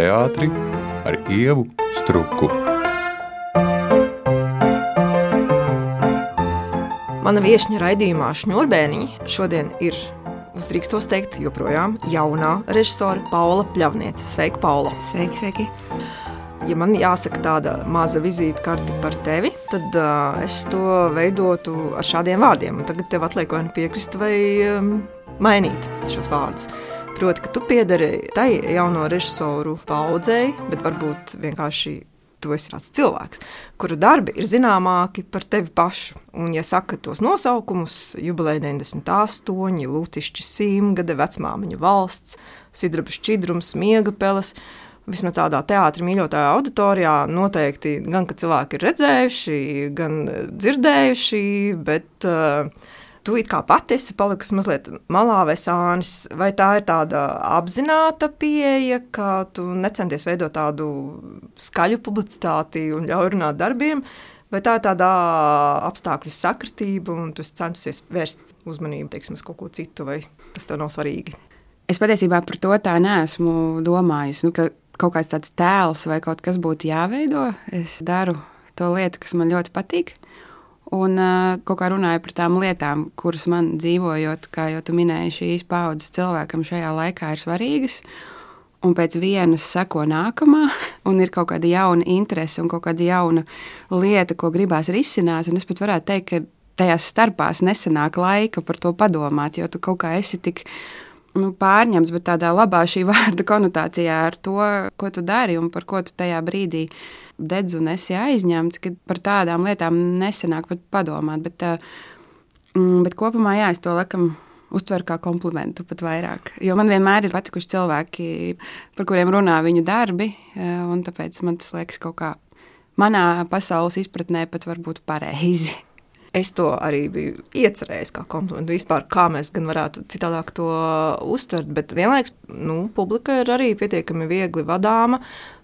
teātri ar ievu struku. Mana viesņa raidījumā Šņurbēniņa šodien ir, uzdrīkstos teikt, joprojām jaunā režisora Paula Pļavniece. Sveika, Paula! Sveiki, sveiki! Ja man jāsaka tāda maza vizītkarte par tevi, tad uh, es to veidotu ar šādiem vārdiem. Un tagad tev atliek vai nu piekrist, vai um, mainīt šos vārdus. Proti, ka tu piederi tai jauno režisoru paudzei, bet varbūt vienkārši tu esi tāds cilvēks, kuru darbi ir zināmāki par tevi pašu. Un, ja saka tos nosaukumus, jubileja 98, Lūtišķi simtgade, vecmāmiņa valsts, Sidraba šķidrums, miega peles, vismaz tādā teātris mīļotāja auditorijā, noteikti gan cilvēki ir redzējuši, gan dzirdējuši, bet uh, tu kā pati esi palikusi mazliet malā vai sānis. Vai tā ir tāda apzināta pieeja, ka tu necenties veidot tādu skaļu publicitāti un ļauj runāt darbiem? Vai tā ir tāda apstākļu sakritība, un tu centies vērst uzmanību teiksim, uz kaut ko citu, vai tas tev nav svarīgi? Es patiesībā par to tā neesmu domājis. Nu, kaut kāds tāds tēls vai kaut kas būtu jāveido. Es daru to lietu, kas man ļoti patīk. Un kaut kā runāju par tām lietām, kuras man dzīvojot, kā jau tu minēji, šīs paudzes cilvēkam šajā laikā ir svarīgas. Un pēc vienas seko nākamā, un ir kaut kāda jauna interese un kaut kāda jauna lieta, ko gribās risināt. Es pat varētu teikt, ka tajās starpās nesenāk laika par to padomāt, jo tu kaut kā esi tik nu, pārņemts, bet tādā labā šī vārda konotācijā ar to, ko tu dari un par ko tu tajā brīdī dedz un esi aizņemts, ka par tādām lietām nesenāk pat padomāt. Bet, mm, bet kopumā jā, es to laikam uztveru kā komplimentu pat vairāk. Jo man vienmēr ir patikuši cilvēki, par kuriem runā viņu darbi, un tāpēc man tas liekas kaut kā manā pasaules izpratnē pat varbūt pareizi. Es to arī biju iecerējis kā komplimentu. Vispār, kā mēs gan varētu citādāk to uztvert, bet vienlaikus nu, publika ir arī pietiekami viegli vadāma,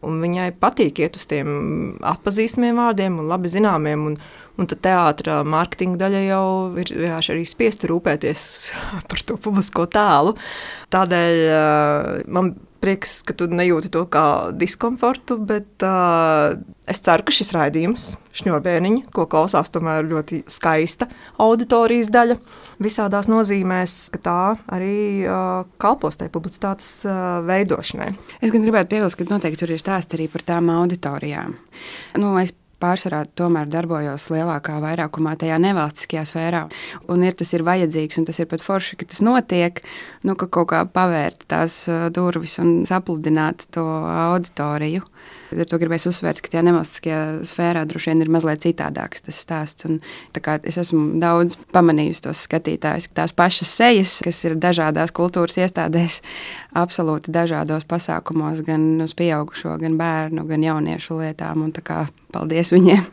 un viņai patīk iet uz tiem atpazīstamiem vārdiem un labi zināmiem. Un, un tad teātris mārketinga daļa jau ir arī spiesta rūpēties par to publisko tēlu. Tādēļ man prieks, ka tu nejūti to kā diskomfortu, bet uh, es ceru, ka šis raidījums, šņurbēniņa, ko klausās, tomēr ļoti skaista auditorijas daļa visādās nozīmēs, ka tā arī uh, kalpos tai publicitātes uh, veidošanai. Es gan gribētu piebilst, ka noteikti tur ir stāsts arī par tām auditorijām. Nu, es pārsvarā tomēr darbojos lielākā vairākumā tajā nevalstiskajā sfērā. Un ir tas ir vajadzīgs, un tas ir pat forši, ka tas notiek, nu, ka kaut kā pavērt tās uh, durvis un sapludināt to auditoriju. Ar to gribēju uzsvērt, ka tajā nevalstiskajā sfērā droši vien ir mazliet citādāks tas stāsts. Un, es esmu daudz pamanījusi tos skatītājus, tās pašas sejas, kas ir dažādās kultūras iestādēs, absolūti dažādos pasākumos, gan uz pieaugušo, gan bērnu, gan jauniešu lietām. Un, kā, paldies viņiem!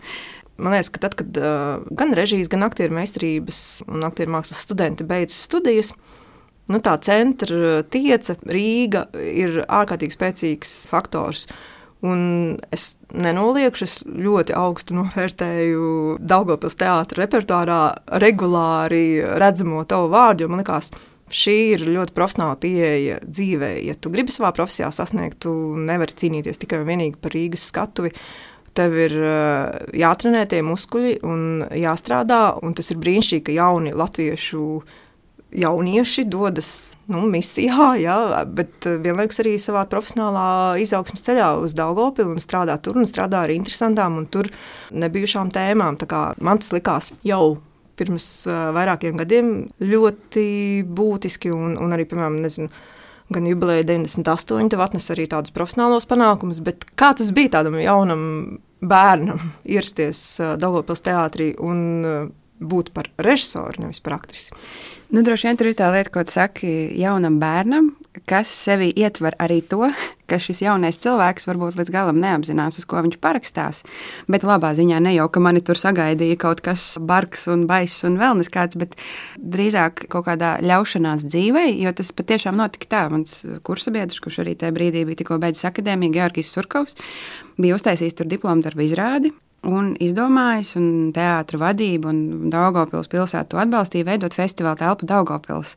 Man liekas, ka tad, kad uh, gan režijas, gan aktieru meistarības un aktieru mākslas studenti beidz studijas, nu, tā centra tieca Rīga ir ārkārtīgi spēcīgs faktors. Un es nenoliekšu, es ļoti augstu novērtēju Daugopils teātra repertuārā regulāri redzamo tavu vārdu, jo man liekas, šī ir ļoti profesionāla pieeja dzīvē. Ja tu gribi savā profesijā sasniegt, tu nevari cīnīties tikai un vienīgi par Rīgas skatuvi. Tev ir uh, jātrenē tie muskuļi un jāstrādā, un tas ir brīnišķīgi, ka jauni latviešu uh, jaunieši dodas nu, misijā, jā, bet eh, vienlaikus arī savā profesionālā izaugsmas ceļā uz Daugopilu un strādā tur un strādā ar interesantām un tur nebijušām tēmām. Man tas likās jau pirms uh, vairākiem gadiem ļoti būtiski un, un arī, piemēram, nezinu, gan jubileja 98, tev atnes arī tādus profesionālos panākumus, bet kā tas bija tādam jaunam bērnam ierasties uh, Daugopils teātrī un būt par režisoru, nevis par aktrisi? Nu, droši vien tur ir tā lieta, ko saki jaunam bērnam, kas sevi ietver arī to, ka šis jaunais cilvēks varbūt līdz galam neapzinās, uz ko viņš parakstās. Bet labā ziņā ne jau, ka mani tur sagaidīja kaut kas bargs un baiss un vēl neskāds, bet drīzāk kaut kādā ļaušanās dzīvē, jo tas patiešām notika tā. Mans kursabiedrs, kurš arī tajā brīdī bija tikko beidzis akadēmiju, Georgijs Surkaus, bija uztaisījis tur diplomu darbu izrādi un izdomājis, un teātris vadība un Daugopils pilsēta to atbalstīja, veidot festivālu telpu Daugopils.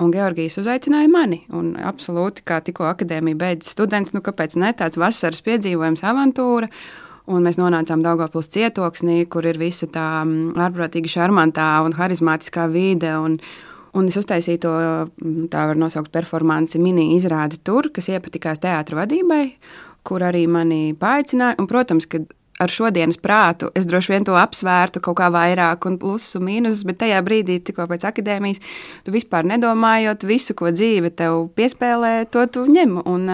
Un Georgijas uzaicināja mani. Un absolūti, kā tikko akadēmija beidzas students, nu kāpēc ne tāds vasaras piedzīvojums, avantūra. Un mēs nonācām Daugopils cietoksnī, kur ir visa tā ārprātīgi šarmantā un harizmātiskā vide. Un, Un es uztaisīju to, tā var nosaukt, performanci mini izrādi tur, kas iepatikās teātra vadībai, kur arī mani paaicināja. Un, protams, ka ar šodienas prātu es droši vien to apsvērtu kaut kā vairāk, un plusus un mīnusus, bet tajā brīdī, tikko pēc akadēmijas, tu vispār nedomājot, visu, ko dzīve tev piespēlē, to tu ņem. Un,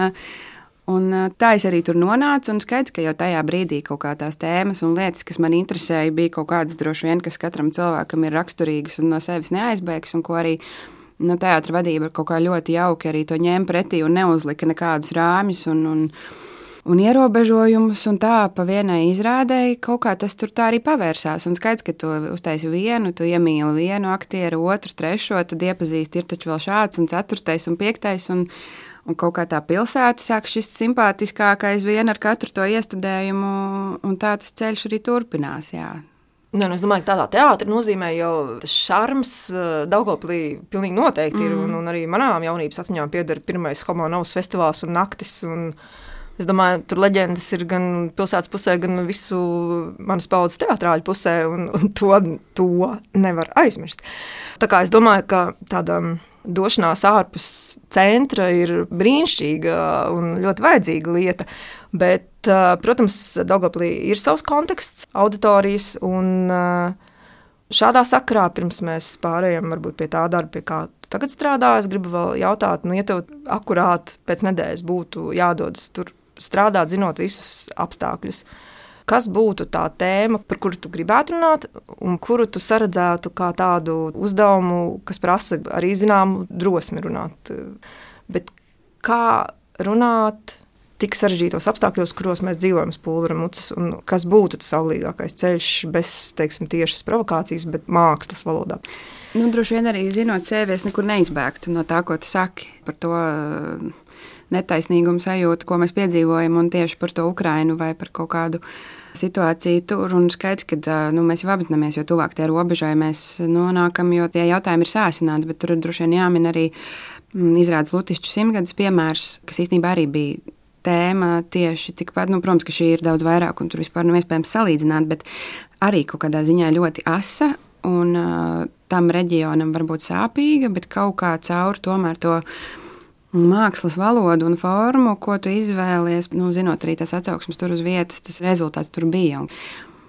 un tā es arī tur nonācu, un skaidrs, ka jau tajā brīdī kaut kā tās tēmas un lietas, kas man interesēja, bija kaut kādas droši vien, kas katram cilvēkam ir raksturīgas un no sevis neaizbēgs, un ko arī nu, teātra vadība kaut kā ļoti jauki arī to ņēma pretī un neuzlika nekādus rāmjus. Un, un, un ierobežojumus, un tā pa vienai izrādēji kaut kā tas tur tā arī pavērsās. Un skaidrs, ka tu uztaisi vienu, tu iemīli vienu aktieru, otru, trešo, tad iepazīsti, ir taču vēl šāds, un ceturtais, un piektais. Un, Un kaut kā tā pilsēta sāk šis simpātiskākais vien ar katru to iestudējumu, un tā tas ceļš arī turpinās. Jā. Nu, es domāju, ka tādā teātrī nozīmē jau tas šarms, eh, Daugoplī pilnīgi noteikti ir. Mm. Un, un arī manām jaunības atmiņām pieder pirmais Homo Novas festivāls un naktis. Un, Es domāju, tur leģendas ir gan pilsētas pusē, gan visu manas paudzes teātrāļu pusē, un, un to, to nevar aizmirst. Tā kā es domāju, ka tāda došanās ārpus centra ir brīnišķīga un ļoti vajadzīga lieta. Bet, protams, Daugoplī ir savs konteksts, auditorijas un Šādā sakrā, pirms mēs pārējām pie tā darba, pie kā tagad strādā, es gribu vēl jautāt, nu, ja tev akurāt pēc nedēļas būtu jādodas tur strādāt, zinot visus apstākļus. Kas būtu tā tēma, par kuru tu gribētu runāt, un kuru tu saredzētu kā tādu uzdevumu, kas prasa arī zināmu drosmi runāt? Bet kā runāt tik sarežģītos apstākļos, kuros mēs dzīvojam, pulveram ucis, un kas būtu tas auglīgākais ceļš bez, teiksim, tiešas provokācijas, bet mākslas valodā? Nu, droši vien arī zinot sevi, es nekur neizbēgtu no tā, ko tu saki par to netaisnīguma sajūta, ko mēs piedzīvojam, un tieši par to Ukrainu vai par kaut kādu situāciju tur. Un skaidrs, ka nu, mēs jau apzināmies, jo tuvāk tie robežai mēs nonākam, jo tie jautājumi ir sāsināti, bet tur droši vien jāmin arī mm, izrādes Lutišķu simtgadus piemērs, kas īstenībā arī bija tēma tieši tikpat. Nu, protams, ka šī ir daudz vairāk, un tur vispār nav iespējams salīdzināt, bet arī kaut kādā ziņā ļoti asa. Un uh, tam reģionam var būt sāpīga, bet kaut kā caur tomēr to mākslas valodu un formu, ko tu izvēlies, nu, zinot arī tās atsauksmes tur uz vietas, tas rezultāts tur bija.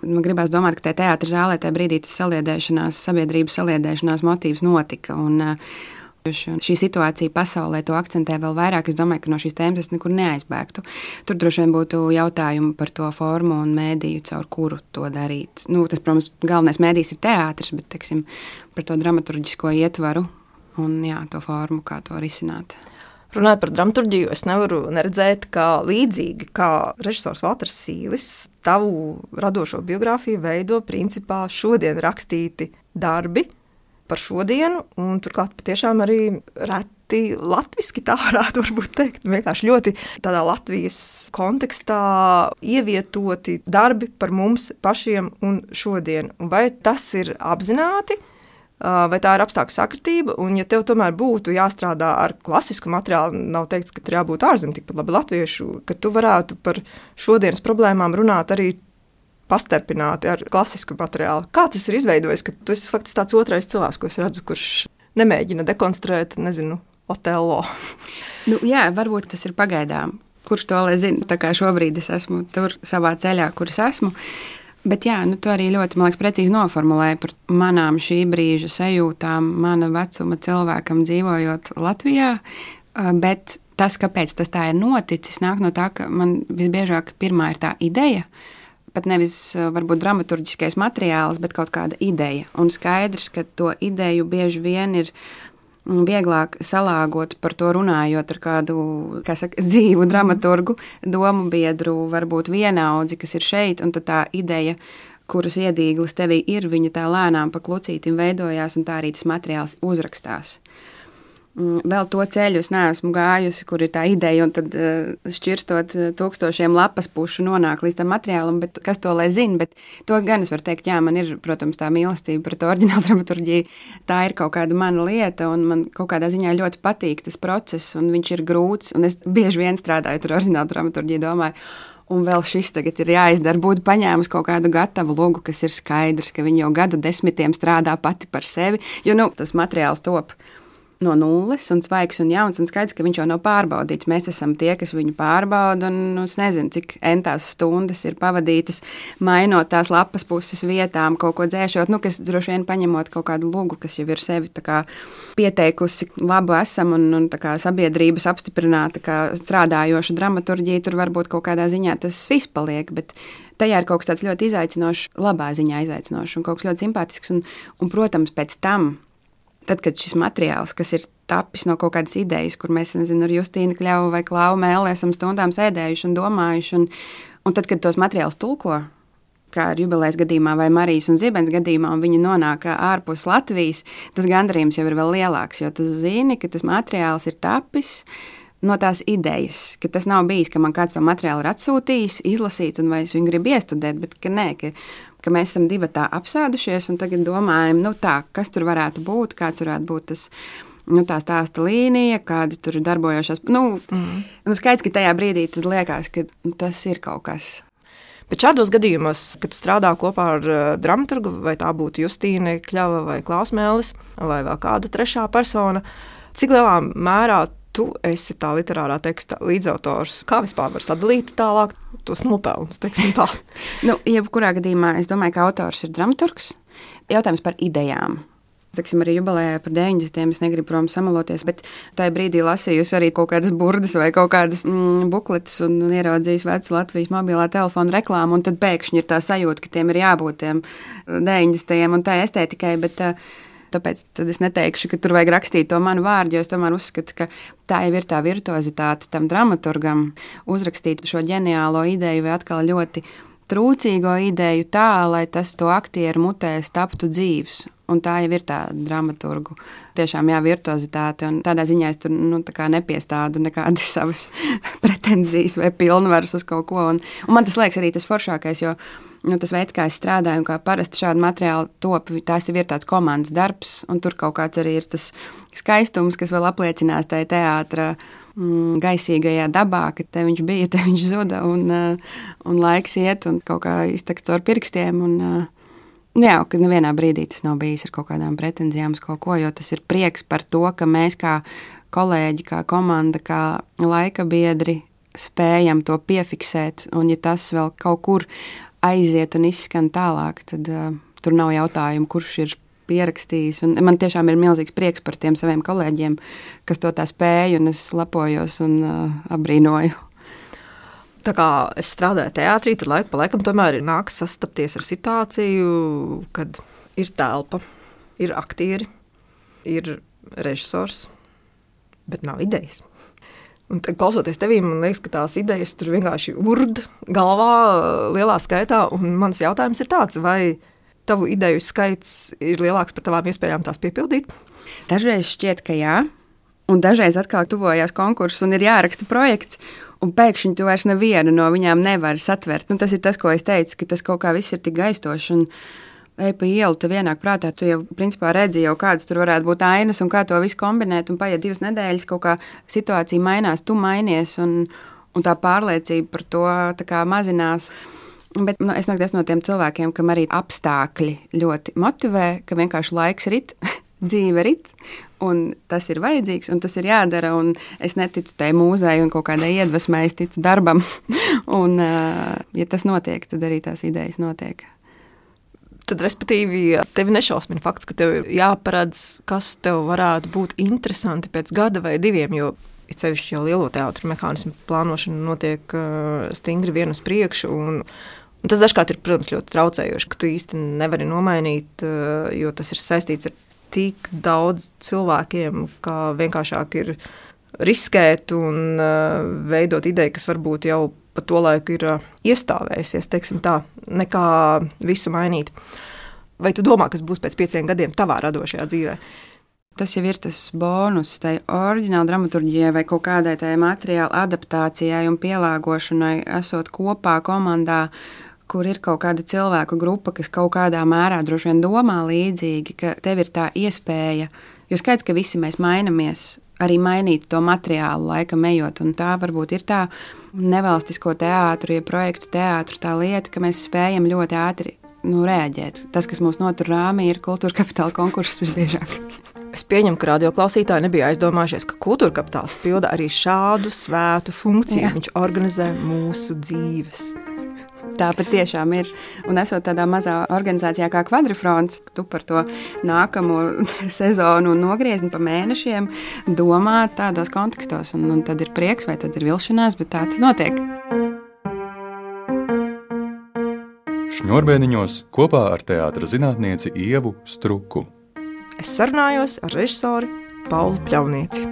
Un man gribās domāt, ka tajā teātris zālē tajā brīdī tas saliedēšanās, sabiedrības saliedēšanās motīvs notika. Un, uh, Šī situācija pasaulē to akcentē vēl vairāk. Es domāju, ka no šīs tēmas es nekur neaizbēgtu. Tur droši vien būtu jautājumi par to formu un mēdīju, caur kuru to darīt. Nu, tas, protams, galvenais mēdījis ir teātris, bet teksim, par to dramaturgisko ietvaru un jā, to formu, kā to risināt. Runājot par dramaturgiju, es nevaru neredzēt, ka līdzīgi kā režisors Valters Sīlis, tavu radošo biogrāfiju veido principā šodien rakstīti darbi par šodienu, un turklāt patiešām arī reti latviešu tā varētu teikt. Vienkārši ļoti tādā Latvijas kontekstā ievietoti darbi par mums pašiem un šodien. Vai tas ir apzināti? Vai tā ir apstākļu sakritība. Un, ja tev tomēr būtu jāstrādā ar klasisku materiālu, nav teikts, ka tur jābūt ārzemju, tikpat labi latviešu, ka tu varētu par šodienas problēmām runāt arī pastarpināti ar klasisku materiālu. Kā tas ir izveidojis, ka tu esi faktiski tāds otrais cilvēks, ko es redzu, kurš nemēģina dekonstruēt, nezinu, Otello? nu, jā, varbūt tas ir pagaidām. Kurš to lai zina? Tā kā šobrīd es esmu tur savā ceļā, kur es esmu. Bet jā, nu, tu arī ļoti liekas, precīzi noformulēji par manām šī brīža sajūtām, mana vecuma cilvēkam dzīvojot Latvijā. Bet tas, kāpēc tas tā ir noticis, nāk no tā, ka man visbiežāk pirmā ir tā ideja. Pat nevis varbūt dramaturgiskais materiāls, bet kaut kāda ideja. Un skaidrs, ka to ideju bieži vien ir vieglāk salāgot par to runājot ar kādu saka, dzīvu dramaturgu, domu biedru, varbūt vienaudzi, kas ir šeit, un tā ideja, kuras iedīglis tevī ir, viņa tā lēnām pa klucītim veidojās, un tā arī tas materiāls uzrakstās. Mm, vēl to ceļu es neesmu gājusi, kur ir tā ideja, un tad uh, šķirstot uh, tūkstošiem lapas pušu nonāk līdz tam materiālam, bet kas to lai zina, bet to gan es varu teikt, jā, man ir, protams, tā mīlestība pret oriģinālu dramaturģiju, tā ir kaut kāda mana lieta, un man kaut kādā ziņā ļoti patīk tas process, un viņš ir grūts, un es bieži vien strādāju ar oriģinālu dramaturģiju, domāju, Un vēl šis tagad ir jāizdara. Būtu paņēmis kaut kādu gatavu logu, kas ir skaidrs, ka viņi jau gadu desmitiem strādā pati par sevi. Jo nu, tas materiāls top no nulles un svaigs un jauns, un skaidrs, ka viņš jau nav pārbaudīts. Mēs esam tie, kas viņu pārbauda, un nu, es nezinu, cik entās stundas ir pavadītas, mainot tās lapas puses vietām, kaut ko dzēšot, nu, kas droši vien paņemot kaut kādu lugu, kas jau ir sevi kā, pieteikusi, labu esam un, un kā, sabiedrības apstiprināta, kā strādājoša dramaturģija, tur varbūt kaut kādā ziņā tas viss paliek. Bet, tajā ir kaut kas tāds ļoti izaicinošs, labā ziņā izaicinošs un kaut kas ļoti simpātisks. Un, un, protams, pēc tam tad, kad šis materiāls, kas ir tapis no kaut kādas idejas, kur mēs nezinu, ar Justīnu Kļavu vai Klau Mēlē esam stundām sēdējuši un domājuši, un, un tad, kad tos materiālus tulko, kā ar jubilejas gadījumā vai Marijas un Zibens gadījumā, un viņi nonāk ārpus Latvijas, tas gandarījums jau ir vēl lielāks, jo tu zini, ka tas materiāls ir tapis no tās idejas, ka tas nav bijis, ka man kāds to materiālu ir atsūtījis, izlasīts, un vai es viņu gribu iestudēt, bet ka nē, ka ka mēs esam divi tā apsēdušies un tagad domājam, nu tā, kas tur varētu būt, kāds varētu būt tas. Nu, tā stāsta līnija, kādi tur darbojošās. Nu, mm. nu, skaidrs, ka tajā brīdī liekas, ka tas ir kaut kas. Bet šādos gadījumos, kad strādā kopā ar uh, dramaturgu, vai tā būtu Justīna Kļava vai Klausmēlis, vai vēl kāda trešā persona, cik lielā mērā tu esi tā literārā teksta līdzautors. Kā vispār var sadalīt tālāk tos nopelnus? Tā. nu, jebkurā gadījumā es domāju, ka autors ir dramaturgs. Jautājums par idejām. Teiksim, arī jubilejā par 90. es negribu, protams, samaloties, bet tajā brīdī lasījusi arī kaut kādas burbuļus vai kaut kādas mm, bukletes un ieraudzījusi vecu Latvijas mobilā telefona reklāmu. Tad pēkšņi ir tā sajūta, ka tiem ir jābūt tiem 90. un tā estētikai. Bet, uh, Tāpēc es neteikšu, ka tur vajag rakstīt to manu vārdu, jo es tomēr uzskatu, ka tā jau ir tā virtuozitāte tam dramaturgam uzrakstīt šo ģeniālo ideju vai atkal ļoti trūcīgo ideju tā, lai tas to aktieru mutēs taptu dzīves. Un tā jau ir tā dramaturgu. Tiešām jā, virtuozitāte. Un tādā ziņā es tur nu, nepiestādu nekādas savas pretenzijas vai pilnvaras uz kaut ko. Un, un man tas liekas arī tas foršākais, jo nu, tas veids, kā es strādāju, un kā parasti šādi materiāli top, tas ir tāds komandas darbs, un tur kaut kāds arī ir tas skaistums, kas vēl apliecinās tajā teātrī. Mm, gaisīgajā dabā, ka te viņš bija, te viņš zuda, un, uh, un laiks iet, un kaut kā iztekt caur pirkstiem. Un, uh, nu jā, ka nevienā brīdī tas nav bijis ar kaut kādām pretenzijām kaut ko, jo tas ir prieks par to, ka mēs kā kolēģi, kā komanda, kā laika biedri spējam to piefiksēt, un ja tas vēl kaut kur aiziet un izskan tālāk, tad uh, tur nav jautājumu, kurš ir pierakstījis. Un man tiešām ir milzīgs prieks par tiem saviem kolēģiem, kas to tā spēja, un es lepojos un uh, apbrīnoju. Tā kā es strādāju teātrī, tur laika pa laikam tomēr ir nāks sastapties ar situāciju, kad ir telpa, ir aktieri, ir režisors, bet nav idejas. Un klausoties tevī, man liekas, ka tās idejas tur vienkārši urd galvā lielā skaitā. Mans jautājums ir tāds, vai tavu ideju skaits ir lielāks par tavām iespējām tās piepildīt? Dažreiz šķiet, ka jā. Un dažreiz atkal tuvojās konkurss un ir jāraksta projekts, un pēkšņi tu vairs nevienu no viņām nevari satvert. Nu, tas ir tas, ko es teicu, ka tas kaut kā viss ir tik gaistoši. Un, ej pa ielu, tev ienāk prātā, tu jau principā redzi, jau kādas tur varētu būt ainas un kā to visu kombinēt. Un paiet divas nedēļas, kaut kā situācija mainās, tu mainies un, un tā pārliecība par to kā, mazinās. Bet nu, es esmu no tiem cilvēkiem, kam arī apstākļi ļoti motivē, ka vienkārši laiks rit, dzīve rit, un tas ir vajadzīgs, un tas ir jādara. Es neticu tai mūzei un kaut kādai iedvesmai, es ticu darbam. un, ja tas notiek, tad arī tās idejas notiek tad, respektīvi, tevi nešausmina fakts, ka tev jāparedz, kas tev varētu būt interesanti pēc gada vai diviem. Jo it sevišķi jau lielo teātrus mehānismu plānošana notiek uh, stingri vien uz priekšu. Un, un tas dažkārt ir, protams, ļoti traucējoši, ka tu īsti nevari nomainīt, uh, jo tas ir saistīts ar tik daudz cilvēkiem, ka vienkāršāk ir riskēt un uh, veidot ideju, kas varbūt jau pa to laiku ir uh, iestāvējusies, teiksim tā, nekā visu mainīt. Vai tu domā, kas būs pēc pieciem gadiem tavā radošajā dzīvē? tas jau ir tas bonus tai oriģināla dramaturgijai vai kaut kādai tai materiāla adaptācijai un pielāgošanai, esot kopā komandā kur ir kaut kāda cilvēku grupa, kas kaut kādā mērā droši vien domā līdzīgi, ka tev ir tā iespēja. Jo skaidrs, ka visi mēs mainamies, arī mainīt to materiālu, laikam ejot. Un tā varbūt ir tā nevalstisko teātru, ja projektu teātru tā lieta, ka mēs spējam ļoti ātri nu, reaģēt. Tas, kas mūs notur rāmī, ir kultūra kapitāla konkurss visbiežāk. Es pieņemu, ka radioklausītāji nebija aizdomājušies, ka kultūra kapitāls pilda arī šādu svētu funkciju. Jā. Viņš organizē mūsu dzīves. Tā patiešām ir. Un esot tādā mazā organizācijā kā Quadrifrons, tu par to nākamo sezonu un nogriezni pa mēnešiem domā tādos kontekstos. Un, un tad ir prieks vai tad ir vilšanās, bet tā tas notiek. Šņurbēniņos kopā ar teātras zinātnieci Ievu Struku. Es sarunājos ar režisoru Paulu Pļaunieci.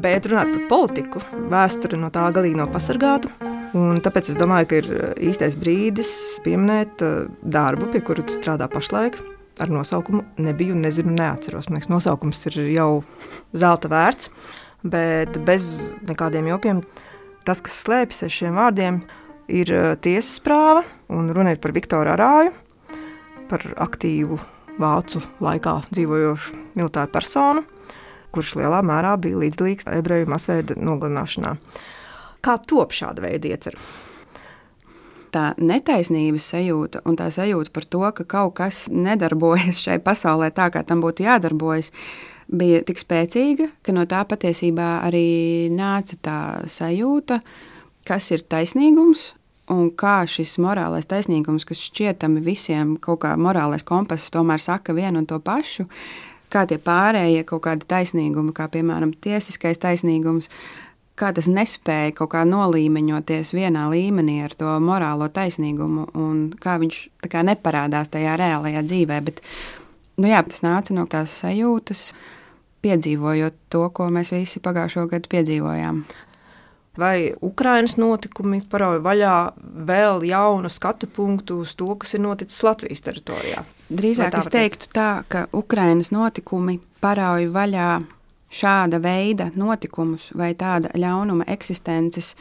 Bet runāt par politiku, vēsture no tā galīgi nav pasargāta. Un tāpēc es domāju, ka ir īstais brīdis pieminēt uh, darbu, pie kura tu strādā pašlaik. Ar nosaukumu nebiju, nezinu, neatceros. Man liekas, nosaukums ir jau zelta vērts, bet bez nekādiem jokiem. Tas, kas slēpjas aiz šiem vārdiem, ir uh, tiesas prāva, un runa ir par Viktoru Arāju, par aktīvu vācu laikā dzīvojošu militāru personu kurš lielā mērā bija līdzdalīgs ebreju masveida nogalināšanā. Kā top šāda veida iecerība? tā netaisnības sajūta un tā sajūta par to, ka kaut kas nedarbojas šai pasaulē tā, kā tam būtu jādarbojas, bija tik spēcīga, ka no tā patiesībā arī nāca tā sajūta, kas ir taisnīgums. Un kā šis morālais taisnīgums, kas šķietami visiem kaut kā morālais kompass, tomēr saka vienu un to pašu, kā tie pārējie kaut kādi taisnīgumi, kā piemēram tiesiskais taisnīgums, kā tas nespēja kaut kā nolīmeņoties vienā līmenī ar to morālo taisnīgumu, un kā viņš kā neparādās tajā reālajā dzīvē. Bet, nu jā, tas nāca no tās sajūtas, piedzīvojot to, ko mēs visi pagājušo gadu piedzīvojām vai Ukraiņas notikumi parauja vaļā vēl jaunu skatu punktu uz to, kas ir noticis Latvijas teritorijā. Drīzāk es teiktu tā, ka Ukraiņas notikumi parauja vaļā šāda veida notikumus vai tāda ļaunuma eksistences,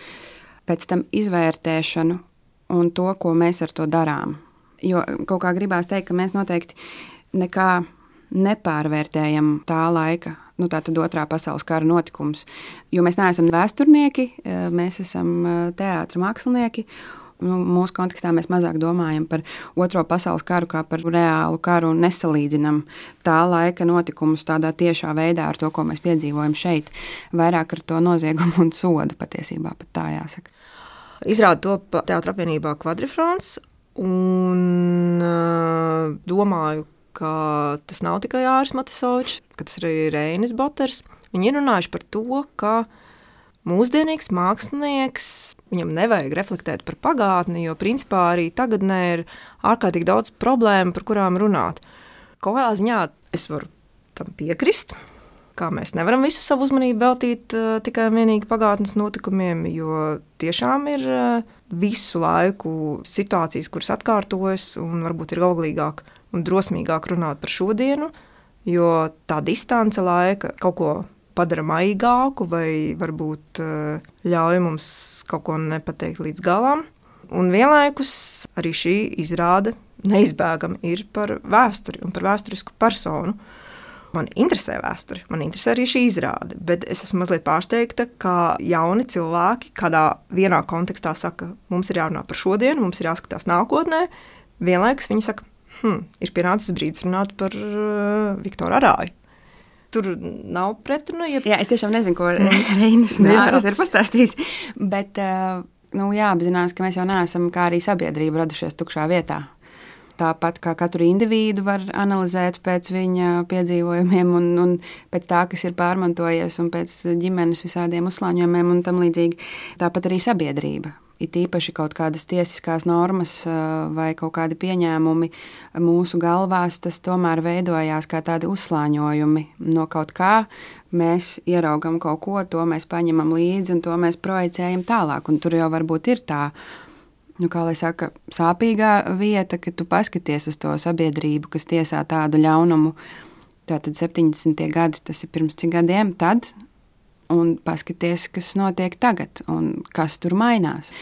pēc tam izvērtēšanu un to, ko mēs ar to darām. Jo kaut kā gribās teikt, ka mēs noteikti nekā nepārvērtējam tā laika nu, tātad otrā pasaules kara notikums. Jo mēs neesam vēsturnieki, eh, mēs esam eh, teātris mākslinieki. Nu, mūsu kontekstā mēs mazāk domājam par Otro pasaules karu kā par reālu karu un nesalīdzinām tā laika notikumus tādā tiešā veidā ar to, ko mēs piedzīvojam šeit. Vairāk ar to noziegumu un sodu patiesībā pat tā jāsaka. Izrāda to Teātris apvienībā Quadrifrons. Un uh, domāju, ka tas nav tikai Āris Matisovičs, ka tas ir arī Reinis Boters. Viņi ir runājuši par to, ka mūsdienīgs mākslinieks, viņam nevajag reflektēt par pagātni, jo principā arī tagadnē ir ārkārtīgi daudz problēmu, par kurām runāt. Kaut kādā ziņā es varu tam piekrist. Kā mēs nevaram visu savu uzmanību veltīt uh, tikai un vienīgi pagātnes notikumiem, jo tiešām ir uh, visu laiku situācijas, kuras atkārtojas un varbūt ir auglīgāk un drosmīgāk runāt par šodienu, jo tā distance laika kaut ko padara maigāku, vai varbūt eh, ļauj mums kaut ko nepateikt līdz galam. Un vienlaikus arī šī izrāde neizbēgami ir par vēsturi un par vēsturisku personu. Man interesē vēsture, man interesē arī šī izrāde, bet es esmu mazliet pārsteigta, ka jauni cilvēki kādā vienā kontekstā saka, mums ir jārunā par šodienu, mums ir jāskatās nākotnē. Vienlaikus viņi saka, hmm, ir pienācis brīdis runāt par uh, Viktoru Arāju. Tur nav pretrunu. Ja... Jā, es tiešām nezinu, ko Reinis Nāras ir pastāstījis. Bet uh, nu, jāapzinās, ka mēs jau neesam kā arī sabiedrība radušies tukšā vietā. Tāpat kā katru individu var analizēt pēc viņa piedzīvojumiem, un, un pēc tā, kas ir pārmantojies, un pēc ģimenes visādiem uzslāņojumiem un tam līdzīgi. Tāpat arī sabiedrība it īpaši kaut kādas tiesiskās normas vai kaut kādi pieņēmumi mūsu galvās, tas tomēr veidojās kā tādi uzslāņojumi no kaut kā. Mēs ieraugam kaut ko, to mēs paņemam līdzi un to mēs projicējam tālāk. Un tur jau varbūt ir tā nu, kā lai saka, sāpīgā vieta, ka tu paskaties uz to sabiedrību, kas tiesā tādu ļaunumu. Tātad 70. gadi, tas ir pirms cik gadiem, tad, un paskaties, kas notiek tagad, un kas tur mainās.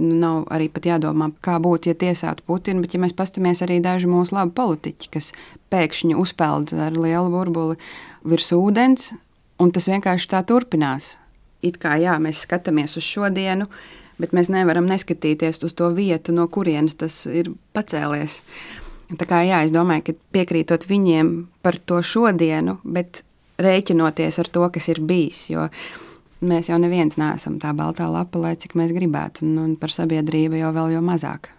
Nu, nav arī pat jādomā, kā būtu, ja tiesātu Putinu, bet ja mēs paskatāmies arī daži mūsu labi politiķi, kas pēkšņi uzpeld ar lielu burbuli virs ūdens, un tas vienkārši tā turpinās. It kā jā, mēs skatāmies uz šodienu, bet mēs nevaram neskatīties uz to vietu, no kurienes tas ir pacēlies. Tā kā jā, es domāju, ka piekrītot viņiem par to šodienu, bet rēķinoties ar to, kas ir bijis. Jo mēs jau neviens neesam tā baltā lapa, lai cik mēs gribētu, un, un par sabiedrību jau vēl jau mazāk.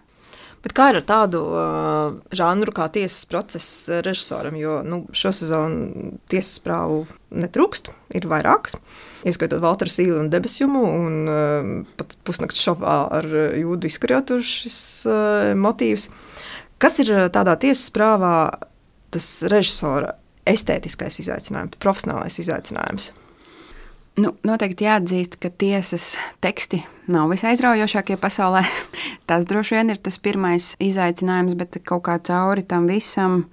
Bet kā ir ar tādu uh, žanru kā tiesas procesa režisoram? Jo nu, šo sezonu tiesas prāvu netrūkst, ir vairākas. Ieskaitot Valteru Sīlu un Debesjumu, un uh, pat pusnakts šovā ar jūdu izkarjotu šis uh, motīvs. Kas ir tādā tiesas prāvā tas režisora estētiskais izaicinājums, profesionālais izaicinājums? Nu, noteikti jāatzīst, ka tiesas teksti nav visaizraujošākie pasaulē. Tas droši vien ir tas pirmais izaicinājums, bet kaut kā cauri tam visam,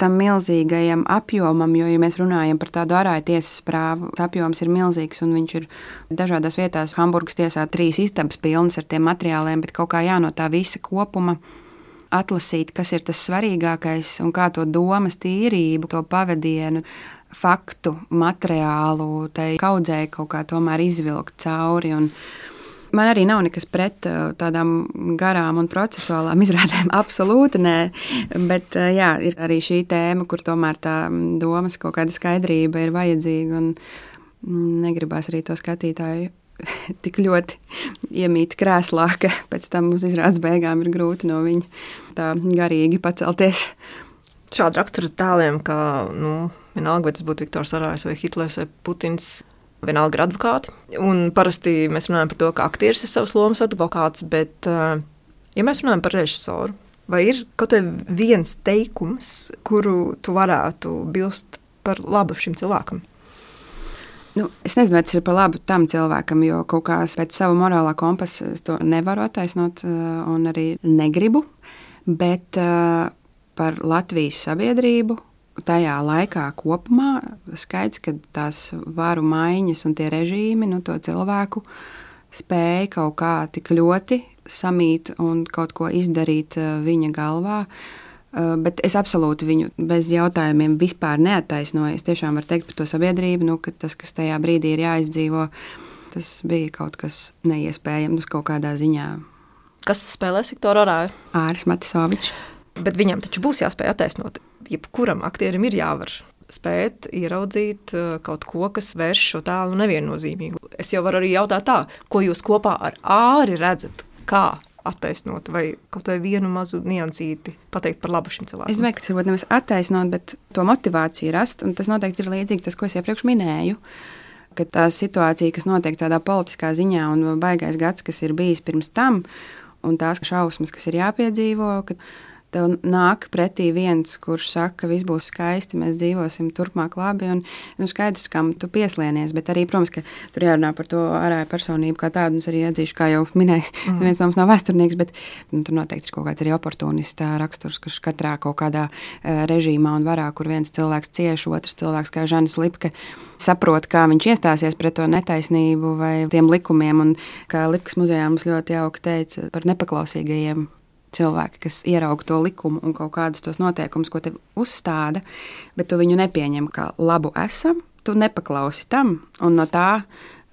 tam milzīgajam apjomam, jo, ja mēs runājam par tādu ārāju tiesas prāvu, apjoms ir milzīgs un viņš ir dažādās vietās. Hamburgas tiesā trīs istabas pilnas ar tiem materiāliem, bet kaut kā jā, no tā visa kopuma atlasīt, kas ir tas svarīgākais un kā to domas tīrību, to pavadienu faktu, materiālu, tai kaudzē kaut kā tomēr izvilkt cauri. Un man arī nav nekas pret uh, tādām garām un procesuālām izrādēm. Absolūti nē, bet uh, jā, ir arī šī tēma, kur tomēr tā domas kaut kāda skaidrība ir vajadzīga. Mm, negribās arī to skatītāju tik ļoti iemīt krēslā, ka pēc tam uz izrādes beigām ir grūti no viņa tā garīgi pacelties. Šādu raksturu tēliem, kā nu, Vienalga, vai tas būtu Viktors Arājs vai Hitlers vai Putins. Vienalga ir advokāti. Un parasti mēs runājam par to, ka aktieris ir savs lomas advokāts, bet, eh, ja mēs runājam par režisoru, vai ir kaut viens teikums, kuru tu varētu bilst par labu šim cilvēkam? Nu, es nezinu, vai tas ir par labu tam cilvēkam, jo kaut kā pēc sava morālā kompasa es to nevaru attaisnot eh, un arī negribu. Bet uh, par Latvijas sabiedrību tajā laikā kopumā skaidrs, ka tās varu maiņas un tie režīmi nu, to cilvēku spēja kaut kā tik ļoti samīt un kaut ko izdarīt eh, viņa galvā. Eh, bet es absolūti viņu bez jautājumiem vispār neattaisnoju. Es tiešām varu teikt par to sabiedrību, nu, ka tas, kas tajā brīdī ir jāizdzīvo, tas bija kaut kas neiespējams kaut kādā ziņā. Kas spēlē sektoru orāju? Āris Matisovičs. Bet viņam taču būs jāspēj attaisnot jebkuram aktierim ir jāvar spēt ieraudzīt uh, kaut ko, kas vērš šo tēlu neviennozīmīgu. Es jau varu arī jautāt tā, ko jūs kopā ar āri redzat, kā attaisnot, vai kaut vai vienu mazu niansīti pateikt par labu šim cilvēkam. Es domāju, ka tas varbūt nevis attaisnot, bet to motivāciju rast, un tas noteikti ir līdzīgi tas, ko es iepriekš minēju. Ka tā situācija, kas notiek tādā politiskā ziņā, un baigais gads, kas ir bijis pirms tam, un tās šausmas, kas ir jāpiedzīvo, ka tev nāk pretī viens, kurš saka, ka viss būs skaisti, mēs dzīvosim turpmāk labi. Un, nu, skaidrs, kam tu pieslienies, bet arī, protams, ka tur jārunā par to ārēju personību kā tādu. Es arī atzīšu, kā jau minēju, mm. viens no mums nav vēsturnieks, bet nu, tur noteikti ir kaut kāds arī oportunists raksturs, kurš katrā kaut kādā uh, režīmā un varā, kur viens cilvēks cieš, otrs cilvēks, kā Žanis Lipke, saprot, kā viņš iestāsies pret to netaisnību vai tiem likumiem. Un kā Lipkas muzejā mums ļoti jauki teica par nepaklausīgajiem cilvēki, kas ierauga to likumu un kaut kādus tos noteikumus, ko te uzstāda, bet tu viņu nepieņem kā labu esam, tu nepaklausi tam, un no tā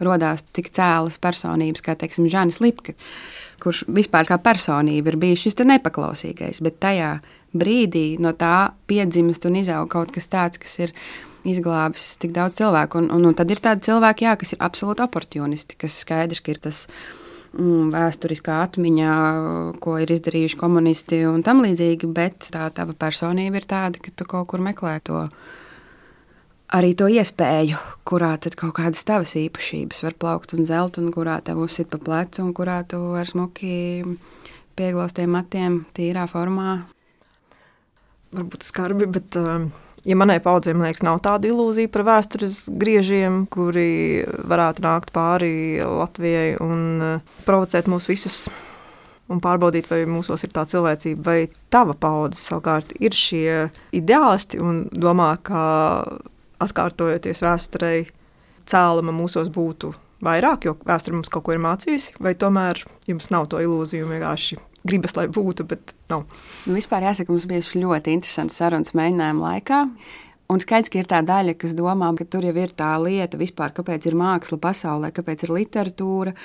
radās tik cēlas personības, kā teiksim, Žanis Lipke, kurš vispār kā personība ir bijis šis nepaklausīgais, bet tajā brīdī no tā piedzimst un izaug kaut kas tāds, kas ir izglābis tik daudz cilvēku. Un, un, un tad ir tādi cilvēki, jā, kas ir absolūti oportunisti, kas skaidrs, ka ir tas Mm, vēsturiskā atmiņā, ko ir izdarījuši komunisti un tam līdzīgi, bet tā tava personība ir tāda, ka tu kaut kur meklē to. Arī to iespēju, kurā tad kaut kādas tavas īpašības var plaukt un zelt, un kurā tev uzsit pa plecu, un kurā tu ar smuki pieglaustiem matiem, tīrā formā. Varbūt skarbi, bet uh, ja manai paudzei liekas, nav tāda ilūzija par vēstures griežiem, kuri varētu nākt pāri Latvijai un uh, provocēt mūs visus un pārbaudīt, vai mūsos ir tā cilvēcība, vai tava paudze savukārt ir šie ideālisti un domā, ka atkārtojoties vēsturei, cēluma mūsos būtu vairāk, jo vēsture mums kaut ko ir mācījusi, vai tomēr jums nav to ilūziju vienkārši gribas, lai būtu, bet nav. Nu, vispār jāsaka, mums bija ļoti interesants sarunas mēģinājuma laikā. Un skaidrs, ka ir tā daļa, kas domā, ka tur jau ir tā lieta, vispār, kāpēc ir māksla pasaulē, kāpēc ir literatūra,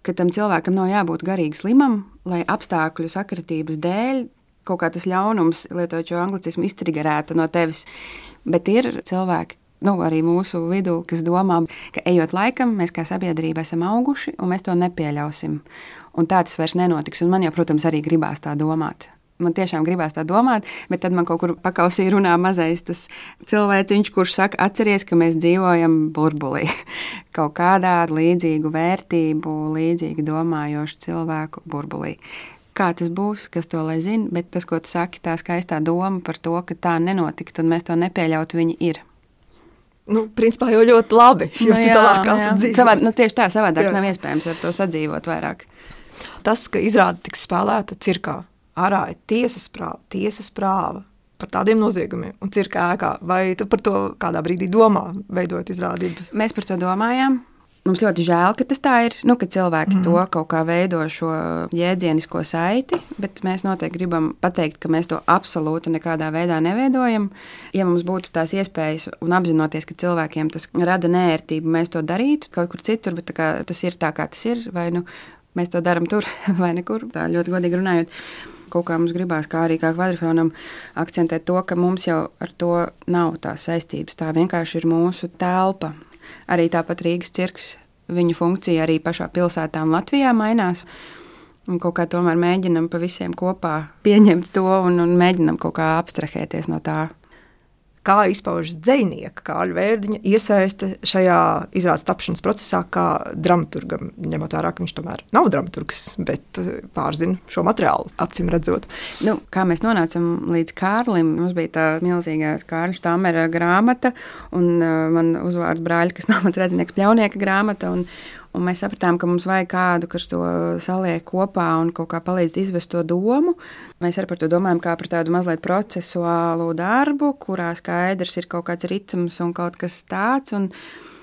ka tam cilvēkam nav jābūt garīgi slimam, lai apstākļu sakritības dēļ kaut kā tas ļaunums, lietojot šo anglicismu, iztrigerētu no tevis. Bet ir cilvēki, nu, arī mūsu vidū, kas domā, ka ejot laikam, mēs kā sabiedrība esam auguši un mēs to nepieļausim. Un tā tas vairs nenotiks. Un man jau, protams, arī gribās tā domāt man tiešām gribās tā domāt, bet tad man kaut kur pakausī runā mazais tas cilvēciņš, kurš saka, atceries, ka mēs dzīvojam burbulī. kaut kādā līdzīgu vērtību, līdzīgi domājošu cilvēku burbulī. Kā tas būs, kas to lai zina, bet tas, ko tu saki, tā skaistā doma par to, ka tā nenotikt un mēs to nepieļautu, viņi ir. Nu, principā jau ļoti labi. Jo nu, jā, jā. Savā, nu, tieši tā, savādāk jā. nav iespējams ar to sadzīvot vairāk. Tas, ka izrāda tiks spēlēta cirkā, ārā ir tiesas prāva, tiesas prāva par tādiem noziegumiem un cirka ēkā. Vai tu par to kādā brīdī domā, veidojot izrādību? Mēs par to domājām. Mums ļoti žēl, ka tas tā ir. Nu, ka cilvēki mm. to kaut kā veido šo jēdzienisko saiti, bet mēs noteikti gribam pateikt, ka mēs to absolūti nekādā veidā neveidojam. Ja mums būtu tās iespējas un apzinoties, ka cilvēkiem tas rada nērtību, mēs to darītu kaut kur citur, bet tas ir tā, kā tas ir. Vai nu mēs to darām tur vai nekur. Tā ļoti godīgi runājot kaut kā mums gribās, kā arī kā kvadrifronam, akcentēt to, ka mums jau ar to nav tās saistības. Tā vienkārši ir mūsu telpa. Arī tāpat Rīgas cirks, viņa funkcija arī pašā pilsētā un Latvijā mainās. Un kaut kā tomēr mēģinam pa visiem kopā pieņemt to un, un mēģinam kaut kā abstrahēties no tā kā izpaužas dzinieka Kāļa Vērdiņa iesaiste šajā izrādes tapšanas procesā, kā dramaturgam, ņemot vērā, ka viņš tomēr nav dramaturgs, bet eh, pārzina šo materiālu, acīm redzot. Nu, kā mēs nonācām līdz Kārlim, mums bija tā milzīgā Kārļa Štāmera grāmata, un uh, man uzvārds brāļa, kas nav mans redinieks, pļaunieka grāmata, un, Un mēs sapratām, ka mums vajag kādu, kas to saliek kopā un kaut kā palīdz izvest to domu. Mēs arī par to domājam kā par tādu mazliet procesuālu darbu, kurā skaidrs ir kaut kāds ritms un kaut kas tāds. Un,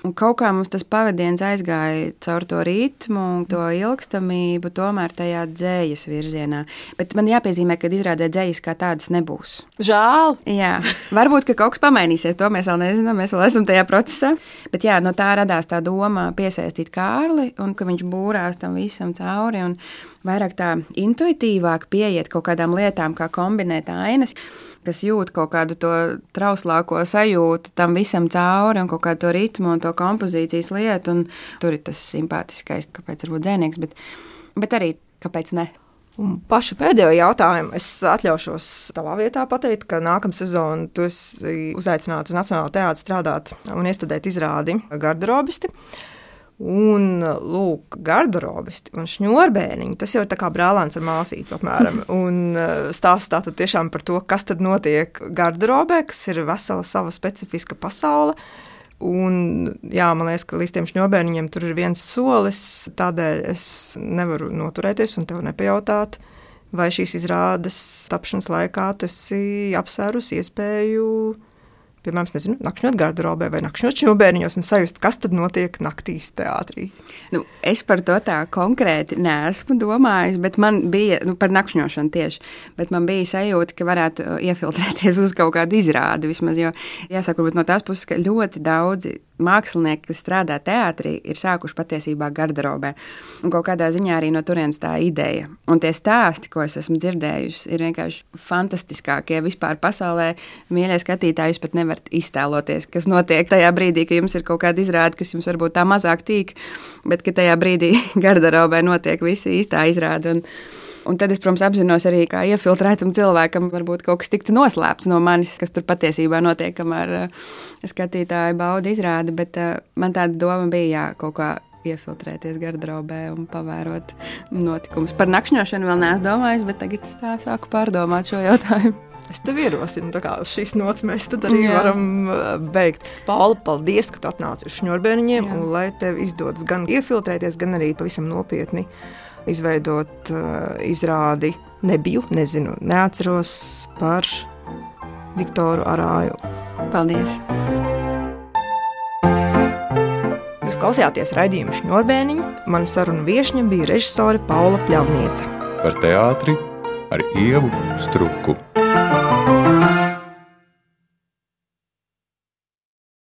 Un kaut kā mums tas pavadiens aizgāja caur to ritmu un to ilgstamību, tomēr tajā dzējas virzienā. Bet man jāpiezīmē, ka izrādē dzējas kā tādas nebūs. Žēl! Jā, varbūt kaut kas pamainīsies, to mēs vēl nezinām, mēs vēl esam tajā procesā. Bet jā, no tā radās tā doma piesaistīt Kārli un ka viņš būrās tam visam cauri un vairāk tā intuitīvāk pieiet kaut kādām lietām, kā kombinēt ainas kas jūt kaut kādu to trauslāko sajūtu tam visam cauri un kaut kādu to ritmu un to kompozīcijas lietu. Tur ir tas simpātiskais, kāpēc varbūt dzēnieks, bet, bet arī kāpēc ne. Un pašu pēdējo jautājumu es atļaušos tavā vietā pateikt, ka nākamā sezona tu esi uzaicināts uz Nacionālo teātru strādāt un iestudēt izrādi garderobisti. Un, lūk, garderobisti un šņurbēniņi. Tas jau ir kā brālēns ar māsīcu, apmēram. Un eh, stāsta tātad tiešām par to, kas tad notiek garderobē, kas ir vesela sava specifiska pasaule. Un, jā, man liekas, ka līdz tiem šņurbēniņiem tur ir viens solis. Tādēļ es nevaru noturēties un tev nepajautāt, vai šīs izrādes tapšanas laikā tu esi apsvērusi iespēju piemēram, nezinu, nakšņot garderobē vai nakšņot šņobērniņos un sajust, kas tad notiek naktīs teātrī. Nu, es par to tā konkrēti neesmu domājis, bet man bija nu, par nakšņošanu tieši. Bet man bija sajūta, ka varētu uh, iefiltrēties uz kaut kādu izrādi. Vismaz, jo, jāsaka, varbūt no tās puses, ka ļoti daudzi mākslinieki, kas strādā teātrī, ir sākuši patiesībā garderobē. Un kaut kādā ziņā arī no turienes tā ideja. Un tie stāsti, ko es esmu dzirdējusi, ir vienkārši fantastiskākie vispār pasaulē. Mīļie skatītāji, jūs pat nevarat iztēloties, kas notiek tajā brīdī, kad jums ir kaut kāda izrāde, kas jums varbūt tā mazāk tīk, bet ka tajā brīdī garderobē notiek visi īstā izrāde. Un, Un tad es, protams, apzinos arī, kā iefiltrētam cilvēkam varbūt kaut kas tiktu noslēpts no manis, kas tur patiesībā notiek, kamēr uh, skatītāji bauda izrādi. Bet uh, man tāda doma bija jā, kaut kā iefiltrēties garderobē un pavērot notikumus. Par nakšņošanu vēl neesmu domājis, bet tagad es tā sāku pārdomāt šo jautājumu. Es tev ierosinu, kā uz šīs nots mēs arī Jā. varam beigt. Paula, paldies, ka tu atnāci uz šņurbēniņiem, un lai tev izdodas gan iefiltrēties, gan arī pavisam nopietni izveidot izrādi nebiju, nezinu, neatceros par Viktoru Arāju. Paldies! Jūs klausījāties raidījumu šņurbēniņu. Mana saruna viesņa bija režisore Paula Pļavniece. Par teātri ar Ievu Struku.